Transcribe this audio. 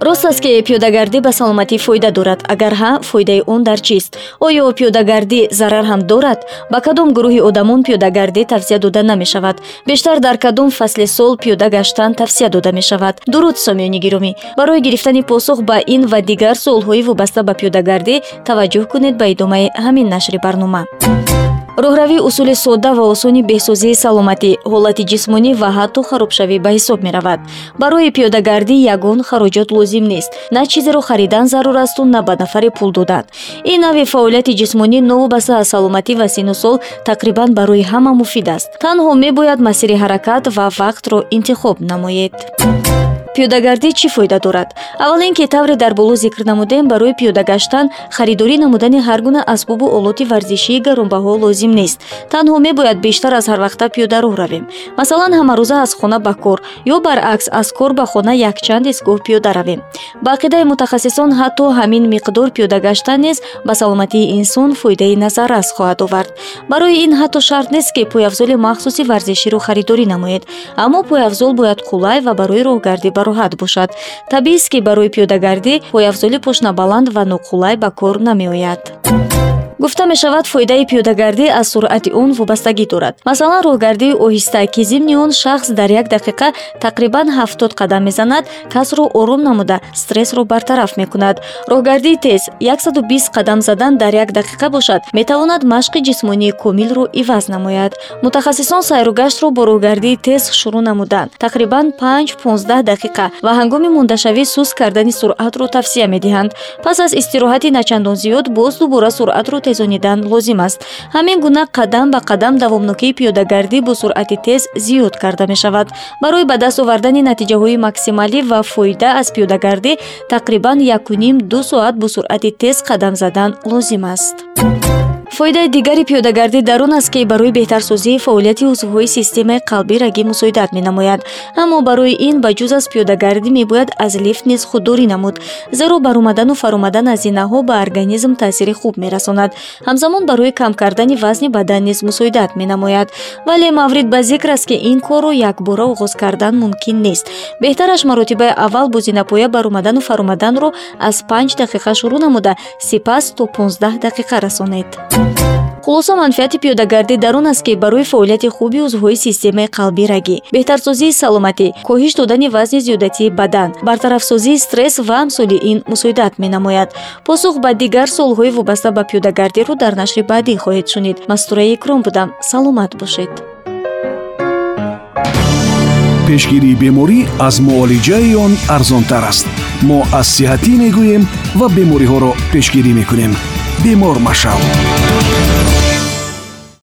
рост аст ки пиёдагардӣ ба саломатӣ фоида дорад. Агар ҳа фоидаи он дар чист? Оё пиёдагардӣ зарар ҳам дорад? Ба кадом гурӯҳи одамон пиёдагардӣ тавсия дода намешавад? Бештар дар кадом фасли сол пиёда гаштан тавсия дода мешавад. Дуруд сомиёни гиромӣ. Барои гирифтани посух ба ин ва дигар суолҳои вобаста ба пиёдагардӣ таваҷҷӯҳ кунед ба идомаи ҳамин нашри барнома роҳравии усули содда ва осони беҳсозии саломатӣ ҳолати ҷисмонӣ ва ҳатто харобшавӣ ба ҳисоб меравад. Барои пиёдагардӣ ягон хароҷот лозим нест. На чизеро харидан зарур асту на ба нафаре пул додан. Ин навъи фаъолияти ҷисмонӣ новобаста аз саломатӣ ва сину сол тақрибан барои ҳама муфид аст. Танҳо мебояд масири ҳаракат ва вақтро интихоб намоед пиёдагардӣ чӣ фоида дорад? Аввал ин ки тавре дар боло зикр намудем барои пиёда гаштан харидорӣ намудани ҳар гуна асбобу олоти варзишии гаронбаҳо лозим нест. Танҳо мебояд бештар аз ҳарвақта пиёда роҳ равем. Масалан ҳамарӯза аз хона ба кор ё баръакс аз кор ба хона якчанд истгоҳ пиёда равем. Ба ақидаи мутахассисон ҳатто ҳамин миқдор пиёда гаштан низ ба саломатии инсон фоидаи назаррас хоҳад овард. Барои ин ҳатто шарт нест ки пойафзоли махсуси варзиширо харидорӣ намоед. Аммо пойафзол бояд қулай ва барои роҳгардӣ бароҳат бошад. Табиист ки барои пиёдагардӣ пойафзоли пошнабаланд ва ноқулай ба кор намеояд гуфта мешавад фоидаи пиёдагардӣ аз суръати он вобастагӣ дорад. Масалан роҳгардии оҳиста ки зимни он шахс дар як дақиқа тақрибан ҳафтод қадам мезанад касро ором намуда стрессро бартараф мекунад. Роҳгардии тез яксаду бист қадам задан дар як дақиқа бошад метавонад машқи ҷисмонии комилро иваз намояд. Мутахассисон сайругаштро бо роҳгардии тез шурӯъ намуданд тақрибан панҷ понздаҳ дақиқа ва ҳангоми мондашавӣ суст кардани суръатро тавсия медиҳанд. Пас аз истироҳати начандон зиёд боз дубора суръатро тезонидан лозим аст. Ҳамин гуна қадам ба қадам давомнокии пиёдагардӣ бо суръати тез зиёд карда мешавад. Барои ба даст овардани натиҷаҳои максималӣ ва фоида аз пиёдагардӣ тақрибан якуним ду соат бо суръати тез қадам задан лозим аст фоидаи дигари пиёдагардӣ дар он аст ки барои беҳтарсозии фаъолияти узвҳои системаи қалбӣ рагӣ мусоидат менамояд. Аммо барои ин ба ҷуз аз пиёдагардӣ мебояд аз лифт низ худдорӣ намуд зеро баромадану фаромадан аз зинаҳо ба организм таъсири хуб мерасонад. Ҳамзамон барои кам кардани вазни бадан низ мусоидат менамояд. Вале маврид ба зикр аст ки ин корро якбора оғоз кардан мумкин нест. Беҳтараш маротибаи аввал бо зинапоя баромадану фаромаданро аз панҷ дақиқа шурӯъ намуда сипас то понздаҳ дақиқа расонед хулоса манфиати пиёдагардӣ дар он аст ки барои фаъолияти хуби узвҳои системаи қалбӣ рагӣ беҳтарсозии саломатӣ коҳиш додани вазни зиёдатии бадан бартарафсозии стресс ва амсоли ин мусоидат менамояд. Посух ба дигар суолҳои вобаста ба пиёдагардиро дар нашри баъдӣ хоҳед шунид. Мастураи икром будам. Саломат бошед. Пешгирии беморӣ аз муолиҷаи он арзонтар аст. Мо аз сиҳатӣ мегӯем ва бемориҳоро пешгирӣ мекунем бемор машав